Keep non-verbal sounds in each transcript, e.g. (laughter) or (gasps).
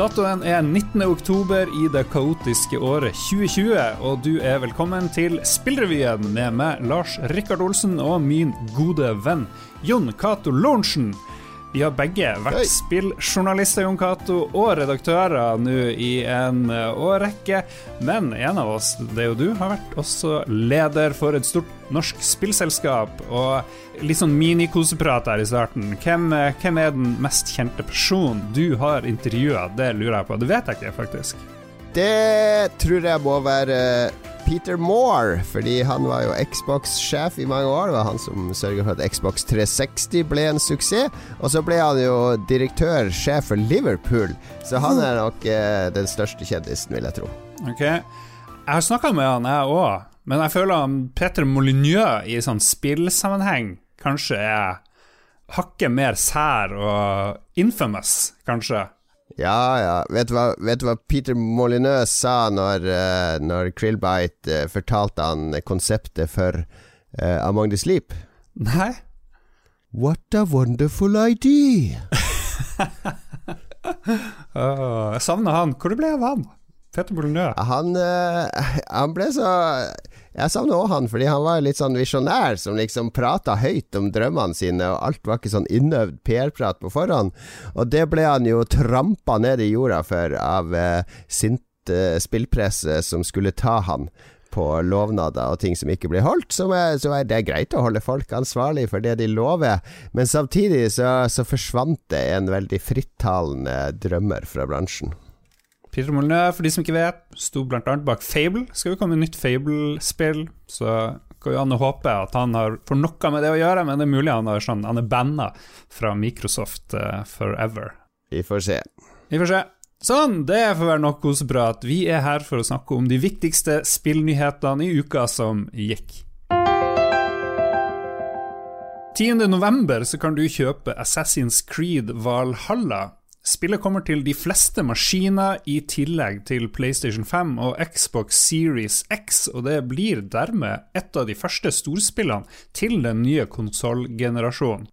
Datoen er 19. oktober i det kaotiske året 2020, og du er velkommen til Spillrevyen med meg, Lars Rikard Olsen, og min gode venn Jon Cato Lorentzen. Vi har begge vært spilljournalister, Jon Cato, og redaktører nå i en eh, årrekke. Men en av oss, det er jo du, har vært også leder for et stort norsk spillselskap. Og litt sånn minikoseprat her i starten. Hvem, eh, hvem er den mest kjente personen du har intervjua? Det lurer jeg på. Det vet jeg ikke, faktisk. Det tror jeg må være Peter Moore, fordi han var jo Xbox-sjef i mange år. Det var han som sørga for at Xbox 360 ble en suksess. Og så ble han jo direktør, sjef for Liverpool, så han er nok eh, den største kjendisen, vil jeg tro. Ok Jeg har snakka med han, jeg òg, men jeg føler han Peter Molyneux i sånn spillsammenheng kanskje er hakket mer sær og infamous, kanskje. Ja, ja. Vet du hva, vet du hva Peter Molyneux sa når, uh, når Krillbite uh, fortalte han konseptet for uh, Among the Sleep? Nei? What a wonderful idea! (laughs) Åh, jeg savner han. Hvor det ble av han? Peter Molyneux. Han, han ble så Jeg savner òg han, fordi han var litt sånn visjonær, som liksom prata høyt om drømmene sine, og alt var ikke sånn innøvd PR-prat på forhånd. Og det ble han jo trampa ned i jorda for av eh, sint eh, spillpresse som skulle ta han på lovnader og ting som ikke blir holdt, så er, så er det greit å holde folk ansvarlig for det de lover, men samtidig så, så forsvant det en veldig frittalende drømmer fra bransjen. Peter Molyneux, for de som ikke vet, sto annet bak Fable. Skal jo komme et nytt Fable-spill, så går jo an å håpe at han har får noe med det å gjøre, men det er mulig han, har sånn, han er banna fra Microsoft uh, forever. Vi får se. Vi får se. Sånn, det får være nok koseprat. Vi er her for å snakke om de viktigste spillnyhetene i uka som gikk. 10. november kan du kjøpe Assassin's Creed Valhalla. Spillet kommer til de fleste maskiner i tillegg til PlayStation 5 og Xbox Series X, og det blir dermed et av de første storspillene til den nye konsollgenerasjonen.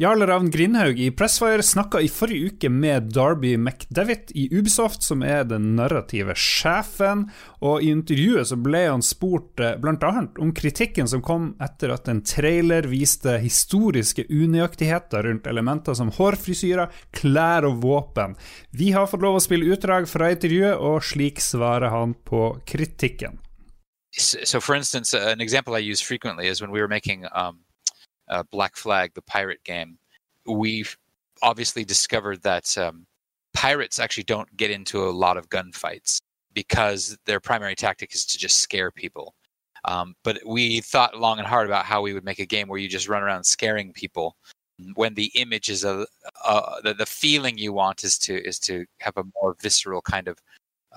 Jarle Ravn Grindhaug i Pressfire snakka i forrige uke med Darby McDevitt i Ubisoft, som er den narrative sjefen, og i intervjuet så ble han spurt eh, bl.a. om kritikken som kom etter at en trailer viste historiske unøyaktigheter rundt elementer som hårfrisyrer, klær og våpen. Vi har fått lov å spille utdrag fra intervjuet, og slik svarer han på kritikken. so for instance, an example I use frequently is when we were making um, uh, Black Flag, the pirate game. we've obviously discovered that um, pirates actually don't get into a lot of gunfights because their primary tactic is to just scare people. Um, but we thought long and hard about how we would make a game where you just run around scaring people when the image is a uh, the, the feeling you want is to is to have a more visceral kind of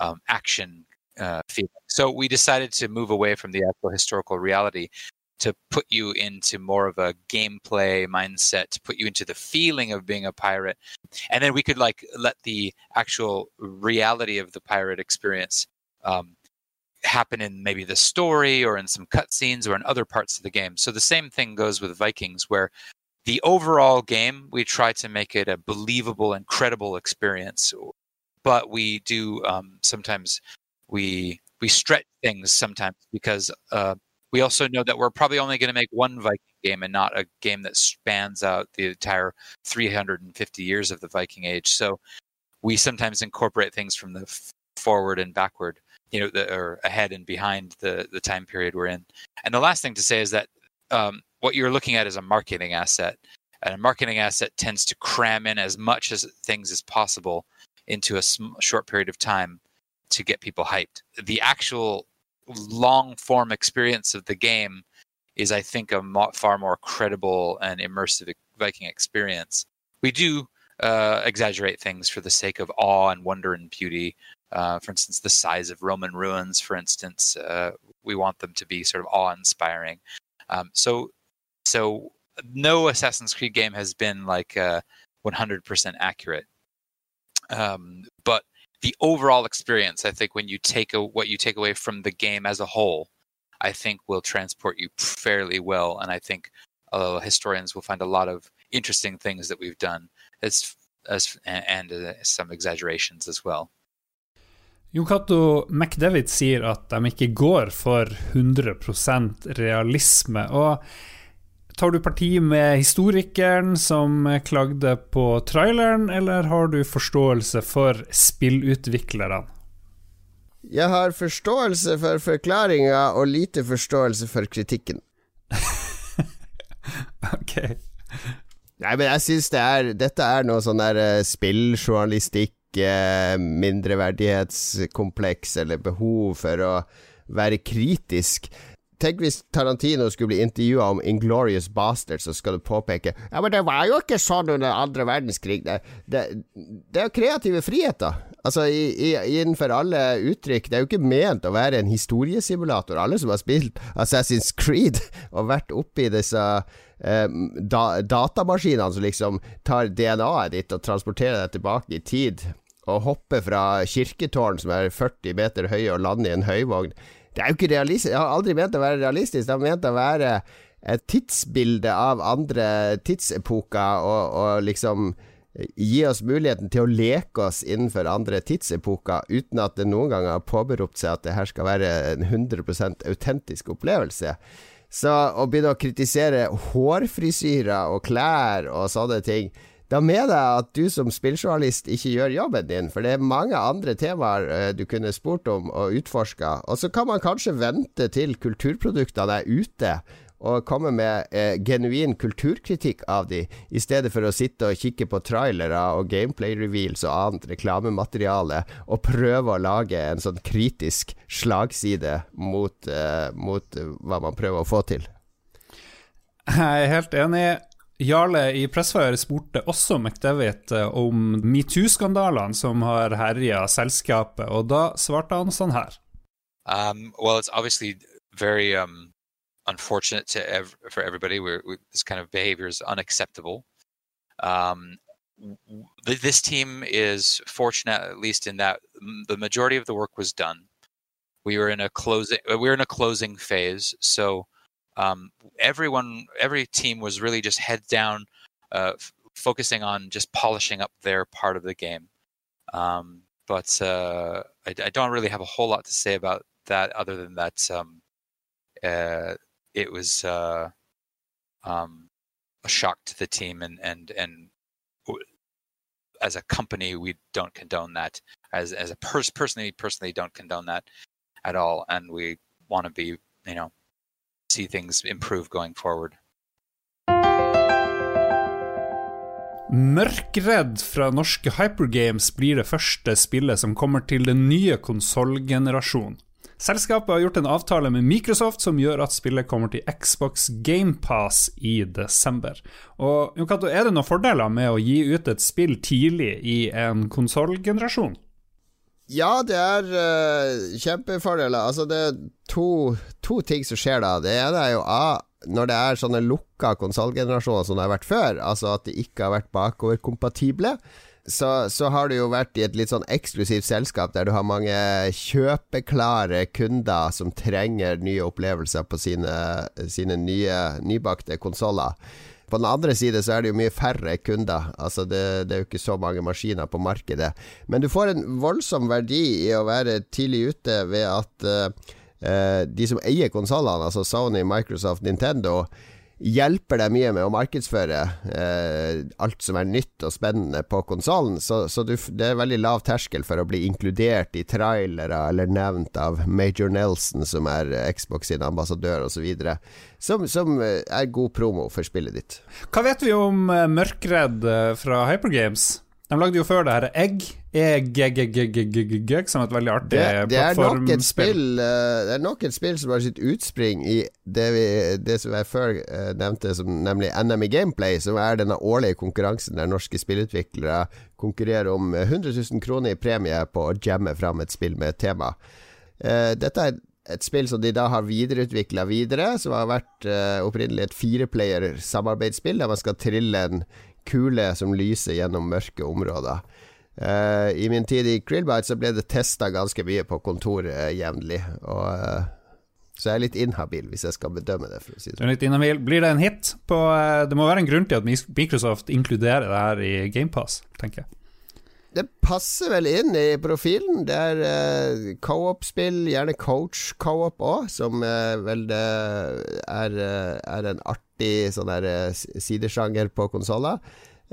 um, action uh, feeling. So we decided to move away from the actual historical reality to put you into more of a gameplay mindset, to put you into the feeling of being a pirate, and then we could like let the actual reality of the pirate experience um, happen in maybe the story or in some cutscenes or in other parts of the game. So the same thing goes with Vikings, where the overall game we try to make it a believable and credible experience, but we do um, sometimes we we stretch things sometimes because uh, we also know that we're probably only going to make one Viking game and not a game that spans out the entire 350 years of the Viking Age. So we sometimes incorporate things from the forward and backward, you know, the, or ahead and behind the the time period we're in. And the last thing to say is that um, what you're looking at is a marketing asset, and a marketing asset tends to cram in as much as things as possible into a sm- short period of time to get people hyped. The actual long form experience of the game is, I think, a far more credible and immersive Viking experience. We do uh, exaggerate things for the sake of awe and wonder and beauty. Uh, for instance, the size of Roman ruins, for instance, uh, we want them to be sort of awe-inspiring. Um, so, so no Assassin's Creed game has been like uh, 100% accurate. Um, but the overall experience, I think, when you take a, what you take away from the game as a whole, I think will transport you fairly well. And I think uh, historians will find a lot of interesting things that we've done. As as and uh, some exaggerations as well. Jon Cato McDevitt sier at de ikke går for 100 realisme. og Tar du parti med historikeren som klagde på traileren, eller har du forståelse for spillutviklerne? Jeg har forståelse for forklaringa og lite forståelse for kritikken. (laughs) ok. Nei, men jeg syns det er Dette er noe sånn der uh, spilljournalistikk, uh, mindreverdighetskompleks eller behov for å være kritisk. Tenk hvis Tarantino skulle bli intervjua om Inglorious Bastards, så skal du påpeke Ja, men det var jo ikke sånn under andre verdenskrig. Det, det, det er jo kreative friheter. Altså, i, i, innenfor alle uttrykk. Det er jo ikke ment å være en historiesimulator. Alle som har spilt Assassin's Creed (laughs) og vært oppi disse eh, da, datamaskinene som liksom tar DNA-et ditt og transporterer deg tilbake i tid, og hopper fra kirketårn som er 40 meter høye, og lander i en høyvogn. Det er jo ikke realistisk. Jeg har aldri ment å være realistisk. Det har ment å være et tidsbilde av andre tidsepoker, og, og liksom gi oss muligheten til å leke oss innenfor andre tidsepoker, uten at det noen gang har påberopt seg at det her skal være en 100% autentisk opplevelse. Så å begynne å kritisere hårfrisyrer og klær og sånne ting da mener jeg at du som spilljournalist ikke gjør jobben din, for det er mange andre temaer uh, du kunne spurt om og utforska. Og så kan man kanskje vente til kulturproduktene er ute og komme med eh, genuin kulturkritikk av de, i stedet for å sitte og kikke på trailere og gameplay-reveals og annet reklamemateriale, og prøve å lage en sånn kritisk slagside mot, eh, mot eh, hva man prøver å få til. Jeg er helt enig. Jarle i Pressfire spurte også McDevitt eh, om metoo-skandalene som har herja selskapet, og da svarte han sånn her. Um, well, it's obviously very um, unfortunate to ev- for everybody. We're, we, this kind of behavior is unacceptable. Um, th- this team is fortunate, at least in that the majority of the work was done. We were in a closing. Uh, we were in a closing phase, so um, everyone, every team was really just heads down, uh, f- focusing on just polishing up their part of the game. Um, but uh, I, I, don't really have a whole lot to say about that, other than that um, uh, it was uh, um, a shock to the team, and and and as a company, we don't condone that. As as a person, personally, personally, don't condone that at all, and we want to be, you know, see things improve going forward. Mørkredd fra norske Hypergames blir det første spillet som kommer til den nye konsollgenerasjonen. Selskapet har gjort en avtale med Microsoft som gjør at spillet kommer til Xbox GamePass i desember. Og Jokato, er det noen fordeler med å gi ut et spill tidlig i en konsollgenerasjon? Ja, det er uh, kjempefordeler. Altså, det er to, to, ting som skjer da. Det ene er jo A, når det er sånne lukka konsollgenerasjoner som det har vært før, altså at de ikke har vært bakoverkompatible så, så, har du jo vært i et litt sånn eksklusivt selskap der du har mange kjøpeklare kunder som trenger nye opplevelser på sine, sine nye nybakte konsoller. På den andre side så er det jo mye færre kunder. Altså det, det, er jo ikke så mange maskiner på markedet. Men du får en voldsom verdi i å være tidlig ute ved at uh, de som eier konsollene, altså Sony, Microsoft, Nintendo, hjelper deg mye med å markedsføre eh, alt som er nytt og spennende på konsollen. Så, så du, det er veldig lav terskel for å bli inkludert i trailere eller nevnt av Major Nelson, som er Xbox sin ambassadør osv. Som, som er god promo for spillet ditt. Hva vet vi om uh, Mørkredd uh, fra Hypergames? De lagde jo før det her Egg, som et veldig artig det, det er nok et spill uh, Det er nok et spill som har sitt utspring i det, vi, det som jeg før uh, nevnte, som, nemlig NME Gameplay, som er denne årlige konkurransen der norske spillutviklere konkurrerer om 100 000 kroner i premie på å jamme fram et spill med et tema. Uh, dette er et spill som de da har videreutvikla videre, som har vært opprinnelig et fireplayer samarbeidsspill, der man skal trille en kule som lyser gjennom mørke områder. Uh, I min tid i Krillbite så ble det testa ganske mye på kontoret jevnlig. Uh, Så jeg er litt inhabil hvis jeg skal bedømme det. si det litt inhabil. Blir det en hit? På, uh, det må være en grunn til at Microsoft inkluderer det her i GamePass, tenker jeg. Det passer vel inn i profilen. Det er uh, co-op-spill, gjerne coach co-op òg, som uh, vel er, uh, er en artig sånn der sidesjanger på konsoller.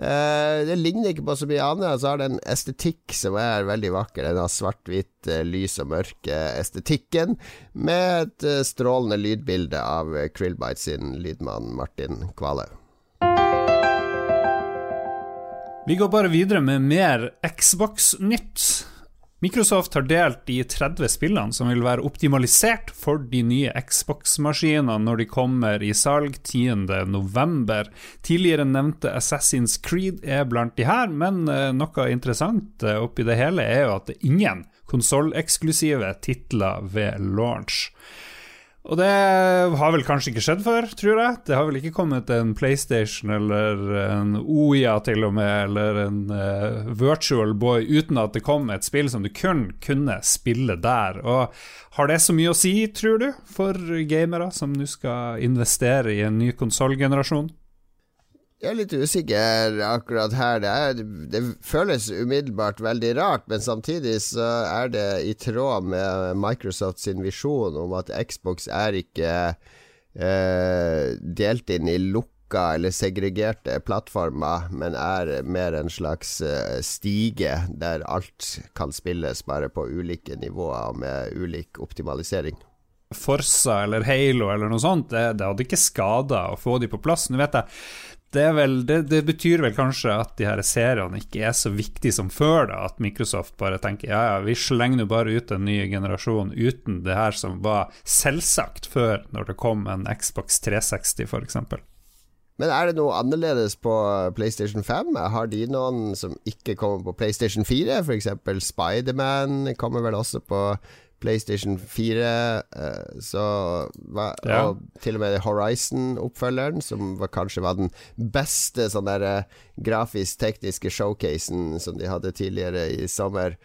Uh, det ligner ikke på så mye annet. Så har det en estetikk som er veldig vakker. Den har svart-hvitt, uh, lys og mørke estetikken, med et uh, strålende lydbilde av Krillbite sin lydmann Martin Kvale. Vi går bare videre med mer Xbox-nytt. Microsoft har delt de 30 spillene som vil være optimalisert for de nye Xbox-maskinene når de kommer i salg 10.11. Tidligere nevnte Assassin's Creed er blant de her, men eh, noe interessant eh, oppi det hele er jo at det er ingen konsolleksklusive titler ved launch. Og det har vel kanskje ikke skjedd før, tror jeg. Det har vel ikke kommet en PlayStation eller en OIA til og med, eller en uh, Virtual Boy uten at det kom et spill som du kun kunne spille der. Og har det så mye å si, tror du, for gamere som nå skal investere i en ny konsollgenerasjon? Jeg er litt usikker akkurat her. Det, er, det, føles umiddelbart veldig rart, men samtidig så er det i tråd med Microsoft sin visjon om at Xbox er ikke eh, delt inn i lukka eller segregerte plattformer, men er mer en slags eh, stige der alt kan spilles bare på ulike nivåer med ulik optimalisering. Forsa eller Halo eller noe sånt, det, det hadde ikke skada å få de på plass. Nå vet jeg det, vel, det, det, betyr vel kanskje at de her seriene ikke er så viktige som før, da. At Microsoft bare tenker ja, ja, vi slenger nå bare ut en ny generasjon uten det her som var selvsagt før, når det kom en Xbox 360 f.eks. Men er det noe annerledes på PlayStation 5? Har de noen som ikke kommer på PlayStation 4? F.eks. Spiderman kommer vel også på PlayStation 4, uh, så var, ja. Og til og med Horizon-oppfølgeren, som var, kanskje var den beste sånn der uh, grafisk-tekniske showcasen som de hadde tidligere i sommer,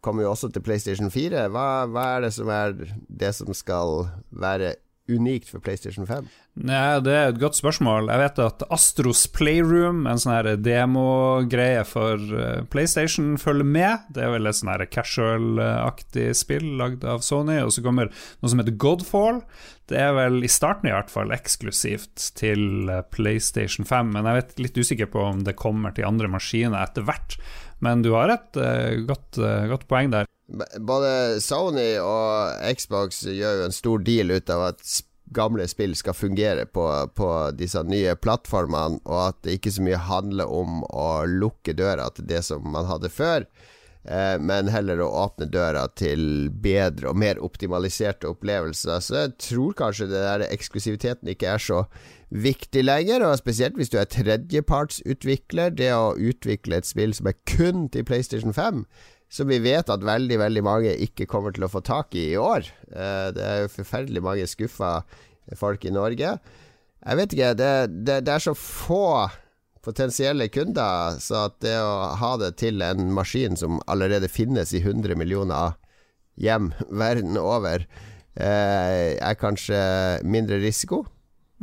kommer jo også til PlayStation 4. Hva, hva er det som er det som skal være unikt for PlayStation 5? Nei, Det er et godt spørsmål. Jeg vet at Astros Playroom, en sånn her demogreie for eh, PlayStation, følger med. Det er vel et sånn casual-aktig spill lagd av Sony. Og så kommer noe som heter Godfall. Det er vel i starten i hvert fall eksklusivt til eh, PlayStation 5, men jeg vet litt usikker på om det kommer til andre maskiner etter hvert. Men du har et uh, godt, uh, godt poeng der. Både Sony og Xbox gjør jo en stor deal ut av at gamle spill skal fungere på, på disse nye plattformene, og at det ikke så mye handler om å lukke døra til det som man hadde før, men heller å åpne døra til bedre og mer optimaliserte opplevelser. Så jeg tror kanskje det der eksklusiviteten ikke er så viktig lenger, og spesielt hvis du er tredjepartsutvikler. Det å utvikle et spill som er kun til PlayStation 5 som vi vet at veldig veldig mange ikke kommer til å få tak i i år. Eh, det er jo forferdelig mange skuffa folk i Norge. Jeg vet ikke, det, det, det, er så få potensielle kunder, så at det å ha det til en maskin som allerede finnes i 100 millioner hjem (laughs) verden over, eh, er kanskje mindre risiko.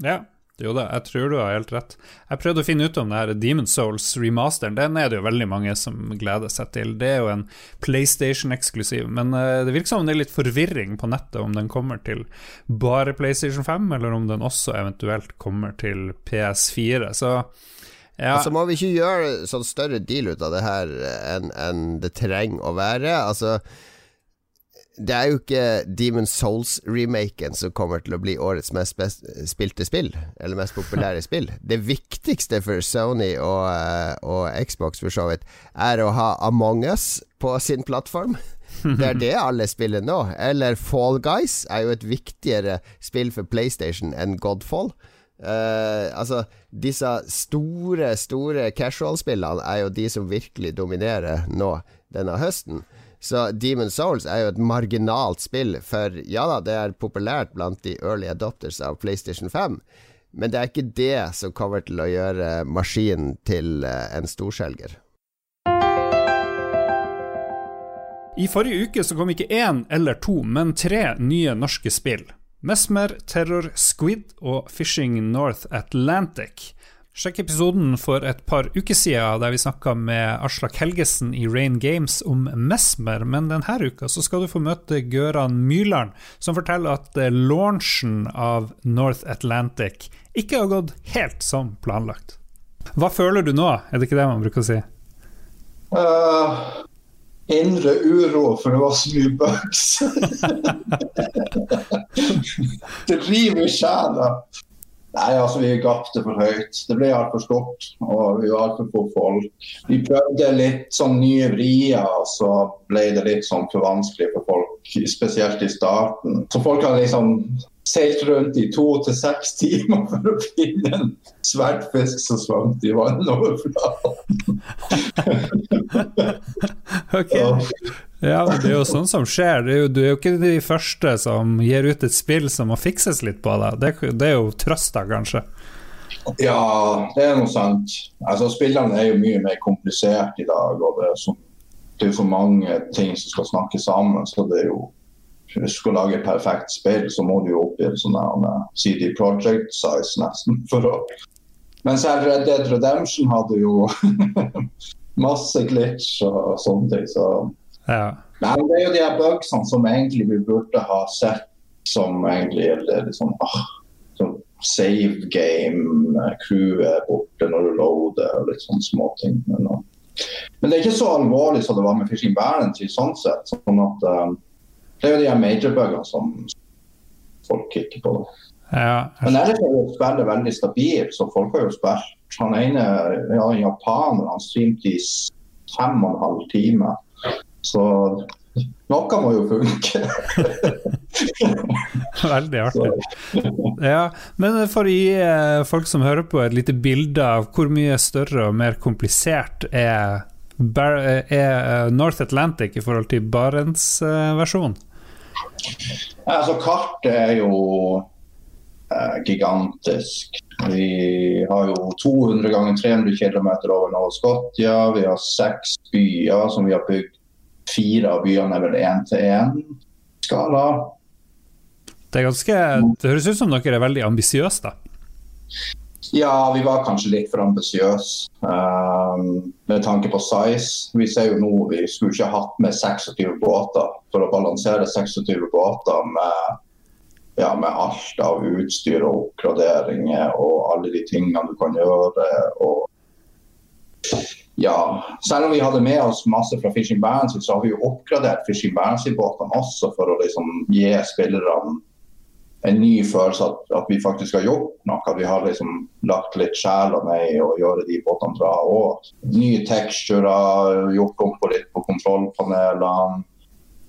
Ja, jo da, jeg tror du har helt rett. Jeg prøvde å finne ut om det her Demon Souls remasteren. Den er det jo veldig mange som gleder seg til. Det er jo en PlayStation-eksklusiv, men uh, det virker som det er litt forvirring på nettet om den kommer til bare PlayStation 5, eller om den også eventuelt kommer til PS4. Så ja. Altså må vi ikke gjøre sånn større deal ut av det her enn en det trenger å være. Altså det er jo ikke Demon Souls-remaken som kommer til å bli årets mest spilte spill, eller mest populære (laughs) spill. Det viktigste for Sony og, eh, og Xbox, for så vidt, er å ha Among Us på sin plattform. Det er det alle spiller nå. Eller Fall Guys er jo et viktigere spill for PlayStation enn Godfall. Uh, altså, disse store, store casual-spillene er jo de som virkelig dominerer nå denne høsten. Så Demon Souls er jo et marginalt spill, for ja da, det er populært blant de early adopters av PlayStation 5, men det er ikke det som kommer til å gjøre maskinen til eh, en storselger. I forrige uke så kom ikke én eller to, men tre nye norske spill. Mesmer, Terror, Squid og Fishing North Atlantic. Sjekk episoden for et par uker siden der vi snakka med Aslak Helgesen i Rain Games om Mesmer, men denne uka skal du få møte Gøran Myrland, som forteller at eh, launchen av North Atlantic ikke har gått helt som planlagt. Hva føler du nå, er det ikke det man bruker å si? Uh, indre uro, for det var så mye bugs. det river i sjela. Nei, altså vi gapte for høyt. Det ble altfor stort, og vi var altfor få folk. Vi prøvde litt sånn nye vrier, og så ble det litt sånn for vanskelig for folk, spesielt i starten. Så folk hadde liksom seilt rundt i to til seks timer for å finne en sverdfisk som svømte i vannoverflaten. (laughs) ok. Ja, det er jo sånn som skjer. Er jo, du er jo ikke de første som gir ut et spill som må fikses litt på deg. Det, det er jo trøsta, kanskje. Ja, det er noe sant. Altså, Spillene er jo mye mer komplisert i dag. og Det er så, det er for mange ting som skal snakke sammen. så det er jo skal lage et perfekt spill, så må du jo opp i en sånn CD Project size nesten. (laughs) for å Men Red Dead Redemption hadde jo (laughs) masse glitch og sånne ting. så ja. Men det er jo de her bugsene som egentlig vi burde ha sett som egentlig er sånn ah, sånn save game, crew er borte når du loader og litt sånne småting. Men, men det er ikke så alvorlig som det var med Fishing Balance sånn sett. sånn at um, Det er jo de major-bugene som folk kikker på. Ja, men ellers er jo spillet veldig stabilt, så folk har jo spilt. Han ene ja, japaner han streamte i fem og en halv time. Så noe må jo funke. (laughs) Veldig artig. Ja, men for å gi eh, folk som hører på et lite bilde av hvor mye større og mer komplisert er, er eh, North Atlantic i forhold til Barents-versjonen? Altså, kartet er jo eh, gigantisk. Vi har jo 200 ganger 300 km over Nova Scotia. Vi har seks byer som vi har bygd fire av byene er vel én-til-én-skala. Det, det høres ut som dere er veldig ambisiøse, da? Ja, vi var kanskje litt for ambisiøse um, med tanke på size. Vi ser jo nå vi skulle ikke hatt med 26 båter for å balansere 26 båter med, ja, med alt av utstyr og oppgraderinger og alle de tingene du kan gjøre. og ja, selv om vi hadde med oss masse fra Fishing Bands, så har vi jo oppgradert Fishing Balance-båtene også for å liksom gi spillerne en ny følelse at, at, vi faktisk har gjort noe. Vi har liksom lagt litt sjela ned å gjøre de båtene bra. Og nye teksturer, gjort om på litt på kontrollpanelene.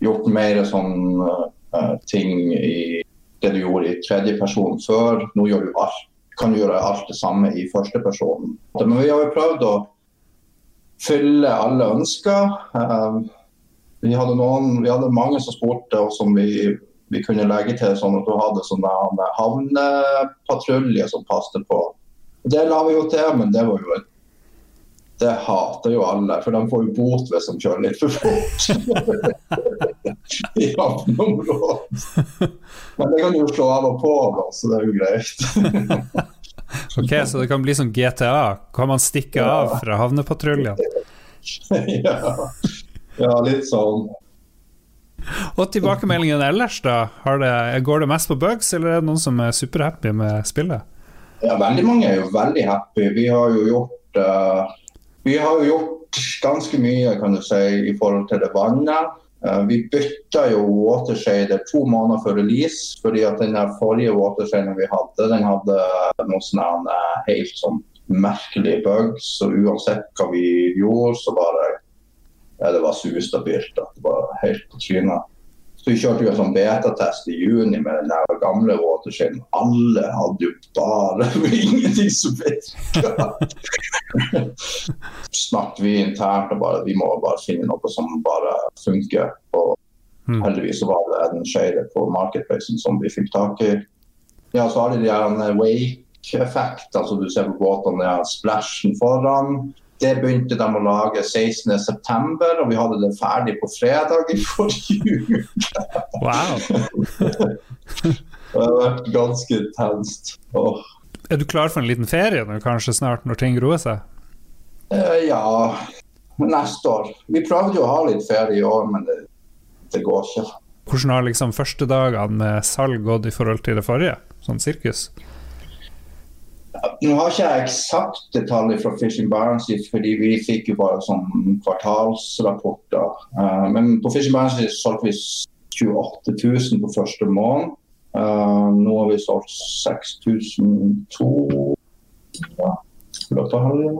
Gjort mer sånn uh, ting i det du gjorde i tredjeperson før. Nå gjør du alt, kan du gjøre alt det samme i førsteperson. Men vi har jo prøvd å fylle alle ønsker. Uh, vi, hadde noen, vi hadde mange som spurte, oss om vi, vi kunne legge til sånn at du hadde sånne havnepatrulje som passet på. Det la vi jo til, men det var jo et det hater jo alle, for de får jo bot hvis de kjører litt for fort. (laughs) I havneområdet. Men det kan du jo slå av og på, da, så det er jo greit. (laughs) Ok, Så det kan bli som GTA? Kan man stikke av fra havnepatruljen? (laughs) ja. ja, litt sånn. Og tilbakemeldingen ellers, da? Det, går det mest på bugs, eller er det noen som er superhappy med spillet? Ja, veldig mange er jo veldig happy. Vi har jo gjort uh, har jo gjort ganske mye, kan du si, i forhold til det vannet. Uh, vi bytta jo watershader to måneder før release, fordi at den forrige watershaden vi hadde, den hadde noen sånne eh, helt sånn merkelige bugs. Så uansett hva vi gjorde, så bare ja, det var sustabilt. Det var helt på trynet. Så vi kjørte jo en sånn betatest i juni med den der gamle watershaden. Alle hadde jo bare (laughs) ingenting som virka. (laughs) Snakket vi internt og bare vi må bare finne noe som bare funker. Og mm. heldigvis så var det den skeive på marketplacen som vi fikk tak i. Ja, så har de de her wake-effekt, altså du ser på båtene, splashen foran. Det begynte de å lage 16.9, og vi hadde det ferdig på fredag i forrige uke. Wow. (laughs) Det har vært ganske intenst. Oh. Er du klar for en liten ferie nå, kanskje snart, når ting roer seg? Eh, ja, neste år. Vi prøvde jo å ha litt ferie i år, men det, det går ikke. Hvordan har liksom første dagene med salg gått i forhold til det forrige? Sånn sirkus? Nå har ikke jeg eksakte tall fra Fishing Barents, fordi vi fikk jo bare sånn kvartalsrapporter. Uh, men på Fishing Barents solgte vi 28 000 på første måned. Uh, nå har vi solgt 6200 ja, i løpet av helga.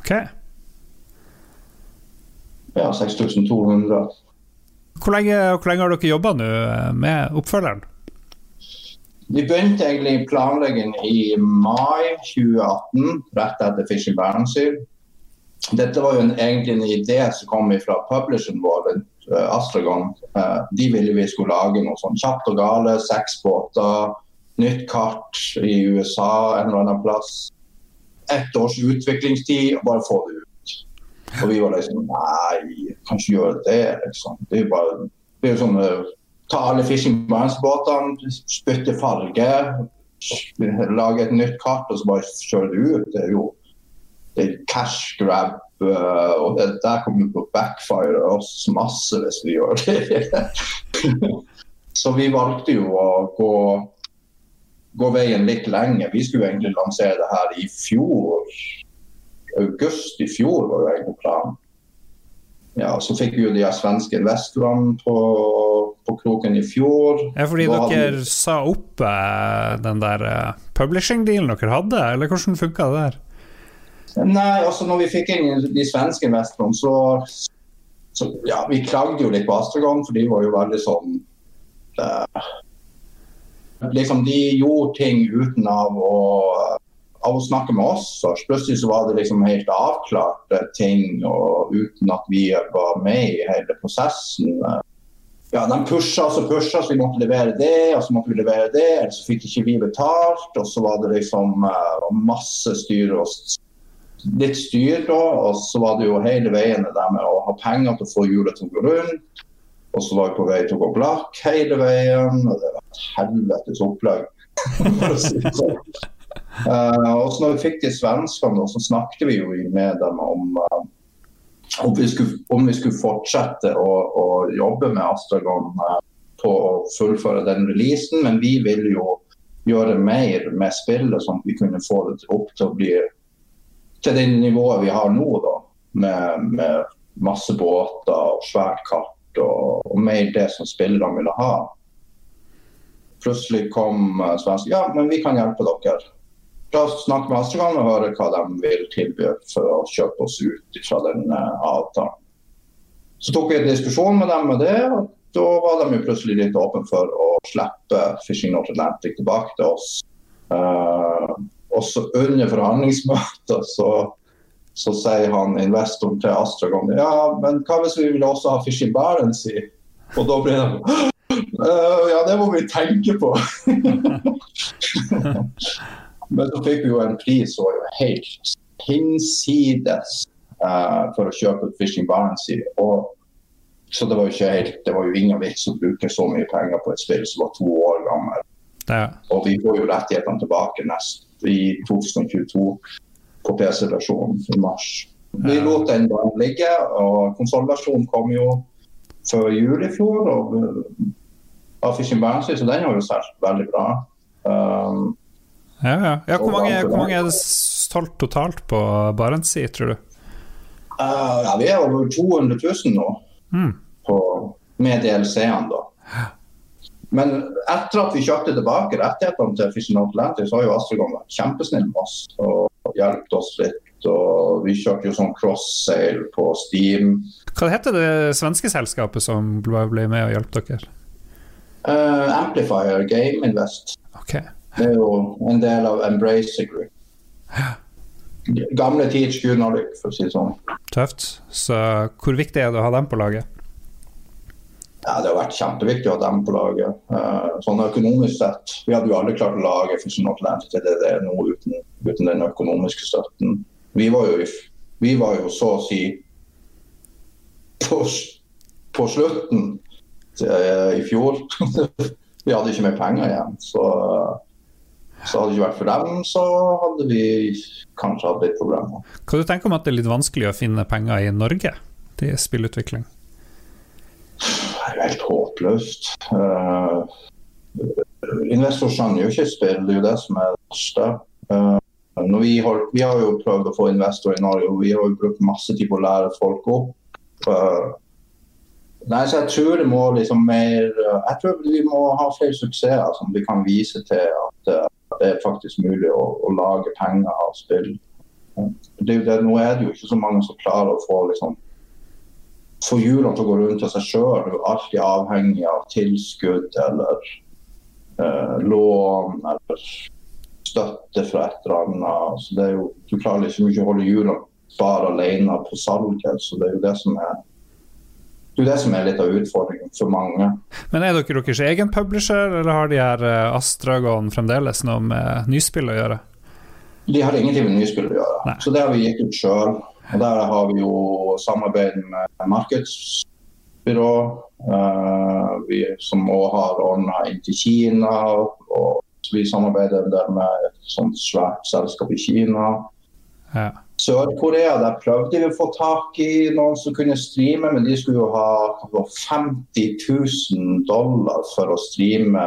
Okay. Ja, 6200. Hvor hvor lenge har dere jobba nå med oppfølgeren? Vi begynte egentlig planlegging i mai 2018, rett etter Fishing Barentsy. Dette var jo en, egentlig en idé som kom fra publisheren vår, uh, Astragon. Uh, de ville vi skulle lage noe sånn kjapt og gale, seks båter, nytt kart i USA en eller annen plass. Ett års utviklingstid, og bare få det ut. Og vi var liksom Nei, kan ikke gjøre det, liksom. Det er jo bare det er jo ta alle Fishing Barents-båtene, bytte farge, lage et nytt kart og så bare kjøre det ut. Det er jo det er cash grab. Uh, og det der kommer til å backfire oss masse hvis vi gjør det. (laughs) så vi valgte jo å gå, gå veien litt lenger. Vi skulle egentlig lansere det her i fjor. August i fjor var jo egentlig planen. Ja, Så fikk vi jo de svenske investorene på, på, kroken i fjor. Ja, Fordi da dere hadde... sa opp eh, den der eh, publishing-dealen dere hadde, eller hvordan funka det der? Nei, altså når vi fikk inn de svenske investorene, så, så, Ja, vi klagde jo litt på Astragon, for de var jo veldig sånn eh, Liksom, de gjorde ting uten av å av å snakke med oss Så Plutselig så var det liksom helt avklarte ting, og uten at vi var med i hele prosessen. Ja, De pusha og pusha, så vi måtte levere det, og så måtte vi levere det. Ellers fikk ikke vi betalt, og så var det liksom uh, masse styr og litt styr. da, Og så var det jo hele veien det der med å ha penger til å få hjulet til å gå rundt. Og så var vi på vei til å gå blakk hele veien. og Det var et helvetes opplegg. (laughs) Uh, og så når vi fikk de svenskene, så snakket vi jo med dem om, uh, om, vi, skulle, om vi skulle, fortsette å, å jobbe med Astragon uh, på å fullføre den releasen. Men vi ville jo gjøre mer med spillet, sånn at vi kunne få det opp til å bli til det nivået vi har nå. da, Med, med masse båter og svært kart og, og mer det som spillerne ville ha. Plutselig kom svenskene ja, men vi kan hjelpe dere da snakke med Astragon og høre hva de vil tilby for å kjøpe oss ut fra den uh, avtalen. Så tok vi en diskusjon med dem med det, og da var de plutselig litt åpne for å slippe Fishing North Atlantic tilbake til oss. Uh, også under forhandlingsmøtet så, så, sier han investoren til Astragon ja, men hva hvis vi vil også ha Fishing Barents i? Og da blir de uh, (gasps) ja, det må vi tenke på. (laughs) (laughs) Men så fikk vi jo en pris som var jo helt hinsides uh, for å kjøpe ut Fishing Barentsea. Så det var jo ikke helt, det var jo ingen vits å bruke så mye penger på et spill som var to år gammel. Ja. Og vi får jo rettighetene tilbake nest i 2022 på PC-versjonen i mars. Vi lot den bare ligge, og konsollversjonen kom jo før jul i fjor. og av Fishing Barents, så den har jo solgt veldig bra. Um, ja, ja. ja hvor, mange, hvor, mange, er det solgt totalt på Barentssea, tror du? Uh, ja, Vi er over 200 000 nå, mm. på, med DLC-ene. da. Men etter at vi kjøpte tilbake rettighetene til Fishing Atlantic, så har jo Astragon vært kjempesnill med oss og hjulpet oss litt. Og vi kjørte jo sånn cross-sail på Steam. Hva heter det svenske selskapet som ble med og hjalp dere? Uh, Amplifier Game Invest. Okay. Det er jo en del av Embracer Group. Gamle Teach Gunnarlyk, for å si det sånn. Tøft. Så hvor viktig er det å ha dem på laget? Ja, Det har vært kjempeviktig å ha dem på laget. Uh, sånn økonomisk sett. Vi hadde jo aldri klart å lage Fusion Atlantic til det det er nå uten, uten, den økonomiske støtten. Vi var jo, vi var jo så å si på, på slutten uh, i fjor. (laughs) vi hadde ikke mer penger igjen. Så, så hadde det ikke vært for dem, så hadde vi kanskje hatt litt problemer. Hva du tenker om at det er litt vanskelig å finne penger i Norge til spillutvikling? Det er jo helt håpløst. Uh, investor skjønner jo ikke spill, det er jo det som er det verste. Uh, vi, har, vi, har, jo prøvd å få investor i Norge, og vi har jo brukt masse tid på å lære folk opp. Uh, nei, så Jeg tror det må liksom mer Jeg tror vi må ha flere suksesser som vi kan vise til at det er faktisk mulig å, å lage penger av spill. Det, det, nå er det jo ikke så mange som klarer å få liksom få hjulene til å gå rundt av seg sjøl. Du er alltid avhengig av tilskudd eller eh, lån eller støtte fra et eller annet. Så det er jo, du klarer liksom ikke å holde hjulene bare alene på salget. Så det er jo det som er det er det som er litt av utfordringen for mange. Men er dere deres egen publisher, eller har de her eh, Astragon fremdeles noe med nyspill å gjøre? De har ingenting med nyspill å gjøre, Nei. så det har vi gitt ut sjøl. Og Der har vi jo samarbeid med markedsbyrå, uh, vi, som òg har ordna inn til Kina. og Vi samarbeider der med et sånt svært selskap i Kina. Ja. Sør-Korea der prøvde vi å få tak i noen som kunne streame, men de skulle jo ha 50 000 dollar for å streame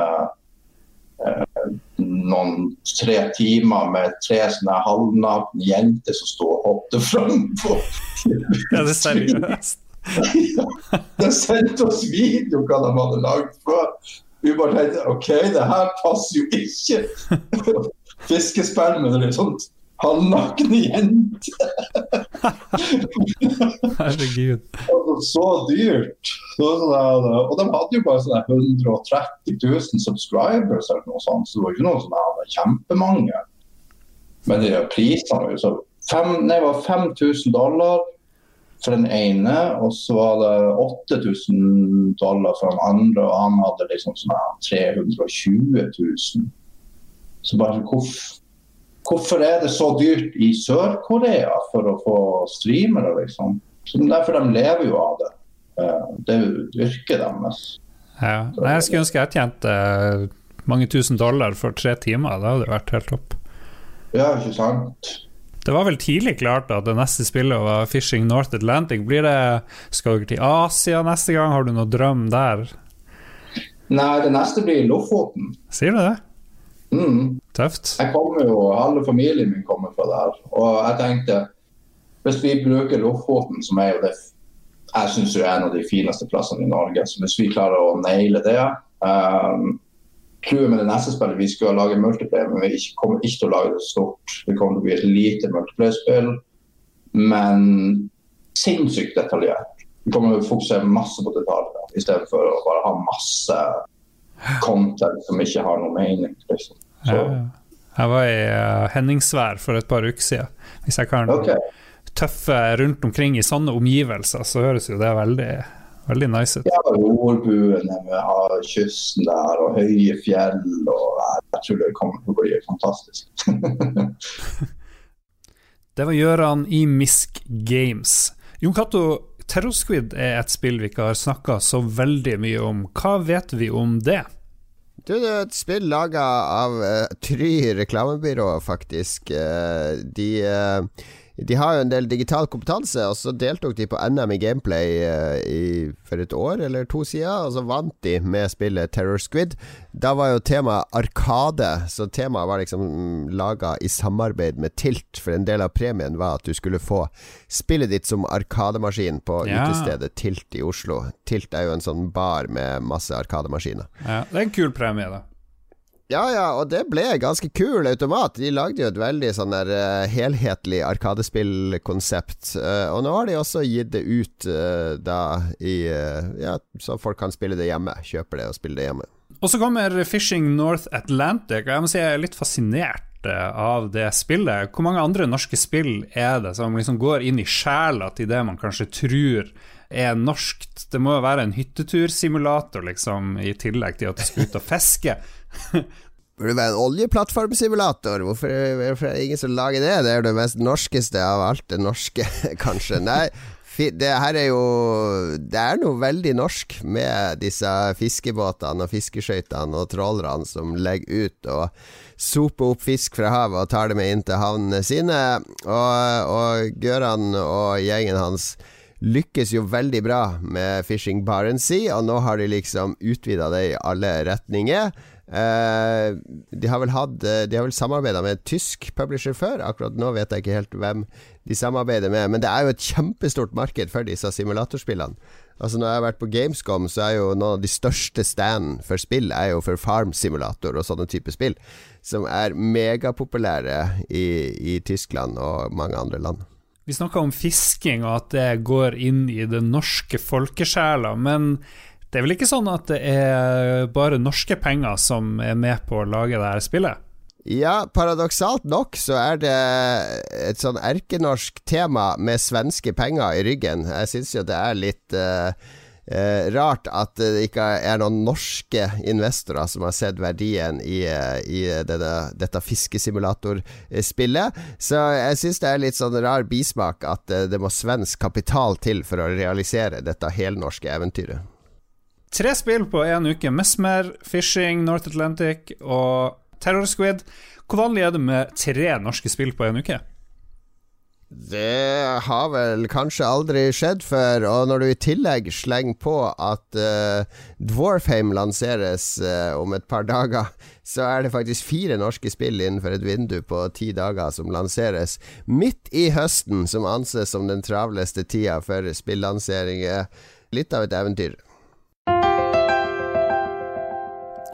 eh, noen tre timer med tre sånne halvnakne jenter som sto og hoppet fram på (laughs) Ja, det er seriøst? ja, (laughs) de sendte oss video hva de hadde lagd før. Vi bare tenkte OK, det her passer jo ikke. (laughs) Fiskespill med litt sånt halvnakne jenter. Herregud. så dyrt. Så, og de hadde jo bare sånne 130 000 subscribers eller noe sånt, så det var ikke noe sånn kjempemange. Men de prisene var jo så fem, nei, var 5000 dollar for den ene, og så var det 8000 dollar for den andre, og han hadde liksom sånn 320 000. Så bare hvorfor Hvorfor er det så dyrt i Sør-Korea for å få streamere, liksom? Så derfor de lever jo av det. Eh, det er jo yrket deres. Ja. jeg skulle ønske jeg tjente eh, mange tusen dollar for tre timer. Det hadde vært helt topp. Ja, ikke sant. Det var vel tidlig klart at det neste spillet var Fishing North Atlantic. Blir det, Skal dere til Asia neste gang? Har du noen drøm der? Nei, det neste blir Lofoten. Sier du det? Mm. Tøft. Jeg kommer jo, Alle familien min kommer fra der. Og jeg tenkte hvis vi bruker Lofoten, som er jo det jeg synes er en av de fineste plassene i Norge, så hvis vi klarer å naile det um, Clouet med det neste spillet vi skal lage multiplayer, men vi kommer ikke til å lage det stort. Det kommer til å bli et lite multiplayer-spill, men sinnssykt detaljert. Vi kommer til å fokusere masse på detaljer, i stedet for å bare ha masse content som ikke har noe mening. Liksom. Ja, jeg var i uh, Henningsvær for et par uker siden. Hvis jeg kan okay. tøffe rundt omkring i sånne omgivelser, så høres jo det veldig, veldig nice ut. Ja, jordbuene med kysten der og høye fjell. og Jeg tror det kommer til å bli fantastisk. (laughs) det var Gjøran i Misk Games. Jon Cato, Terrosquid er et spill vi ikke har snakka så veldig mye om. Hva vet vi om det? Du, det er et spill laga av uh, Try reklamebyrå, faktisk. Uh, de uh, de har jo en del digital kompetanse, og så deltok de på NM i gameplay uh, i, for et år eller to siden, og så vant de med spillet Terror Squid. Da var jo temaet Arkade, så temaet var liksom mm, laga i samarbeid med Tilt, for en del av premien var at du skulle få spillet ditt som arkademaskin på ja. utestedet Tilt i Oslo. Tilt er jo en sånn bar med masse arkademaskiner. Ja, det er en kul premie, da. Ja, ja, og det ble ganske kul automat. De lagde jo et veldig sånn der uh, helhetlig arkadespillkonsept. Uh, og nå har de også gitt det ut uh, da i Ja, så folk kan spille det hjemme. Kjøper det og spiller det hjemme. Og så kommer Fishing North Atlantic. og Jeg må si jeg er litt fascinert av det spillet. Hvor mange andre norske spill er det som liksom går inn i sjela til det man kanskje tror er norskt? Det må jo være en hyttetursimulator, liksom, i tillegg til at du skal ut og fiske. (laughs) Burde være en oljeplattformsimulator. Hvorfor, hvorfor, er det ingen som lager det? Det er det mest norskeste av alt det norske, (laughs) kanskje. Nei, det her er jo Det er noe veldig norsk med disse fiskebåtene og fiskeskøytene og trålerne som legger ut og soper opp fisk fra havet og tar det med inn til havnene sine. Og, og Gøran og gjengen hans lykkes jo veldig bra med Fishing Barents Sea, og nå har de liksom utvida det i alle retninger. Uh, de har vel hatt har vel samarbeida med en tysk publisher før. Akkurat nå vet jeg ikke helt hvem de samarbeider med, men det er jo et kjempestort marked for disse simulatorspillene. Altså Når jeg har vært på Gamescom, så er jo noen av de største stand for spill Er jo for Farm Simulator og sånne type spill, som er megapopulære i, i Tyskland og mange andre land. Vi snakka om fisking og at det går inn i den norske folkesjela, men det er vel ikke sånn at det er bare norske penger som er med på å lage det her spillet? Ja, paradoksalt nok så er det et sånn erkenorsk tema med svenske penger i ryggen. Jeg syns jo det er litt uh, uh, rart at det ikke er noen norske investorer som har sett verdien i, uh, i denne, dette fiskesimulatorspillet. Så jeg syns det er litt sånn rar bismak at det må svensk kapital til for å realisere dette helnorske eventyret. Tre spill på én uke. Mesmer, Fishing, North Atlantic og Terror Squid. Hvor vanlig er det med tre norske spill på én uke? Det har vel kanskje aldri skjedd før, og når du i tillegg slenger på at uh, Dwarfheim lanseres uh, om et par dager, så er det faktisk fire norske spill innenfor et vindu på ti dager som lanseres midt i høsten, som anses som den travleste tida for spillanseringer. Litt av et eventyr.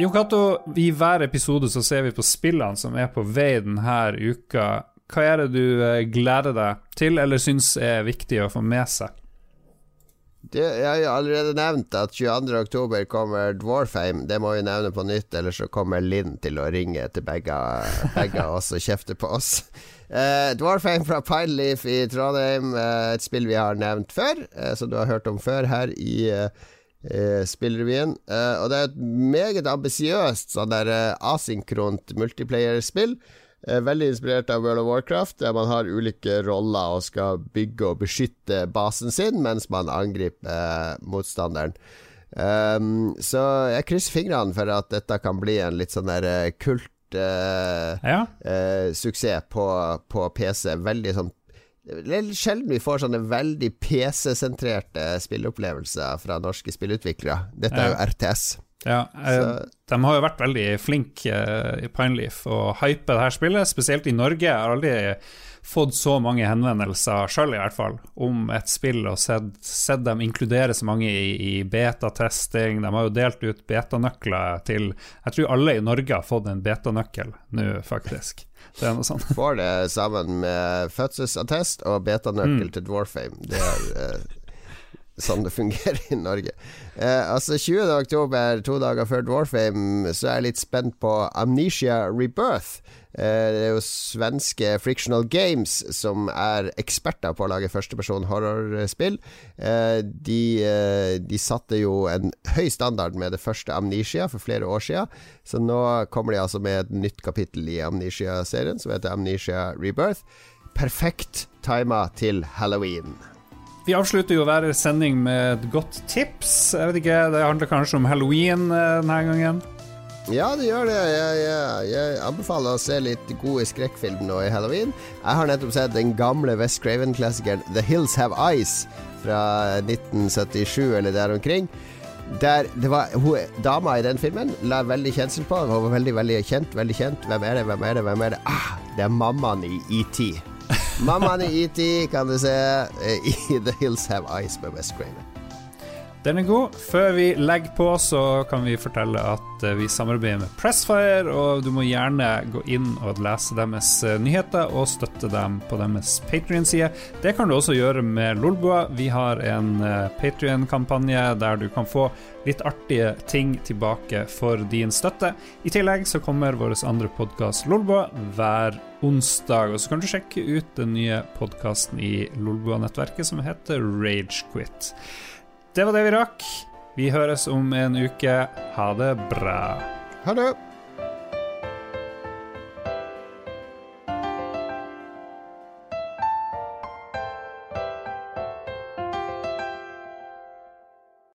Jo Cato, i hver episode så ser vi på spillene som er på vei denne uka. Hva er det du eh, gleder deg til, eller syns er viktig å få med seg? Det, jeg har jo allerede nevnt at 22.10 kommer Dwarfheim. Det må vi nevne på nytt, ellers så kommer Linn til å ringe til begge, begge oss og kjefte på oss. Uh, Dwarfheim fra Pineleaf i Trondheim, uh, et spill vi har nevnt før, uh, som du har hørt om før her i uh, spillrevyen. Og det er et meget ambisiøst sånn der asynkront multiplayerspill. Veldig inspirert av World of Warcraft, der man har ulike roller og skal bygge og beskytte basen sin mens man angriper eh, motstanderen. Um, så jeg krysser fingrene for at dette kan bli en litt sånn der kult kult ja. suksess på, på PC. Veldig sånn det er sjelden vi får sånne veldig PC-sentrerte spilleopplevelser fra norske spillutviklere. Dette er jo RTS. Ja, så. de har jo vært veldig flinke eh, i Pineleaf og hype det her spillet, spesielt i Norge. Jeg har aldri fått så mange henvendelser sjøl, i hvert fall, om et spill og sett, sett dem inkludere så mange i, i betatesting. De har jo delt ut betanøkler til Jeg tror alle i Norge har fått en betanøkkel nå, faktisk. Det er noe sånt. Får det sammen med fødselsattest og betanøkkel mm. til Dwarfame. Det er eh, sånn det fungerer i Norge. Eh, altså 20. oktober, to dager før Dwarfame, så er jeg litt spent på Amnesia Rebirth. Eh, det er jo svenske Frictional Games som er eksperter på å lage førsteperson horrorspill. Eh, de, eh, de, satte jo en høy standard med det første Amnesia for flere år siden. Så nå kommer de altså med et nytt kapittel i Amnesia-serien som heter Amnesia Rebirth. Perfekt tima til halloween. Vi avslutter jo hver sending med et godt tips. Jeg vet ikke, Det handler kanskje om halloween denne gangen? Ja, det gjør det. Jeg, jeg, jeg, anbefaler å se litt gode skrekkfilm nå i halloween. Jeg har nettopp sett den gamle West Craven-klassikeren The Hills Have Eyes fra 1977 eller der omkring. Der det var hun, Dama i den filmen la veldig kjensel på. Hun var veldig veldig kjent. veldig kjent Hvem er det, hvem er det? hvem er det? Ah, det er mammaen i ET. Mammaen i ET kan du se eh, i The Hills Have Eyes med West Craven. Den er god. Før vi legger på, så kan vi fortelle at eh, vi samarbeider med Pressfire, og du må gjerne gå inn og lese deres eh, nyheter og støtte dem på deres Patrion-side. Det kan du også gjøre med Lolbua. Vi har en eh, Patrion-kampanje der du kan få litt artige ting tilbake for din støtte. I tillegg så kommer vår andre podkast Lolbua hver onsdag, og så kan du sjekke ut den nye podkasten i Lolbua-nettverket som heter Ragequit. Det var det vi rakk. Vi høres om en uke. Ha det bra. Ha det.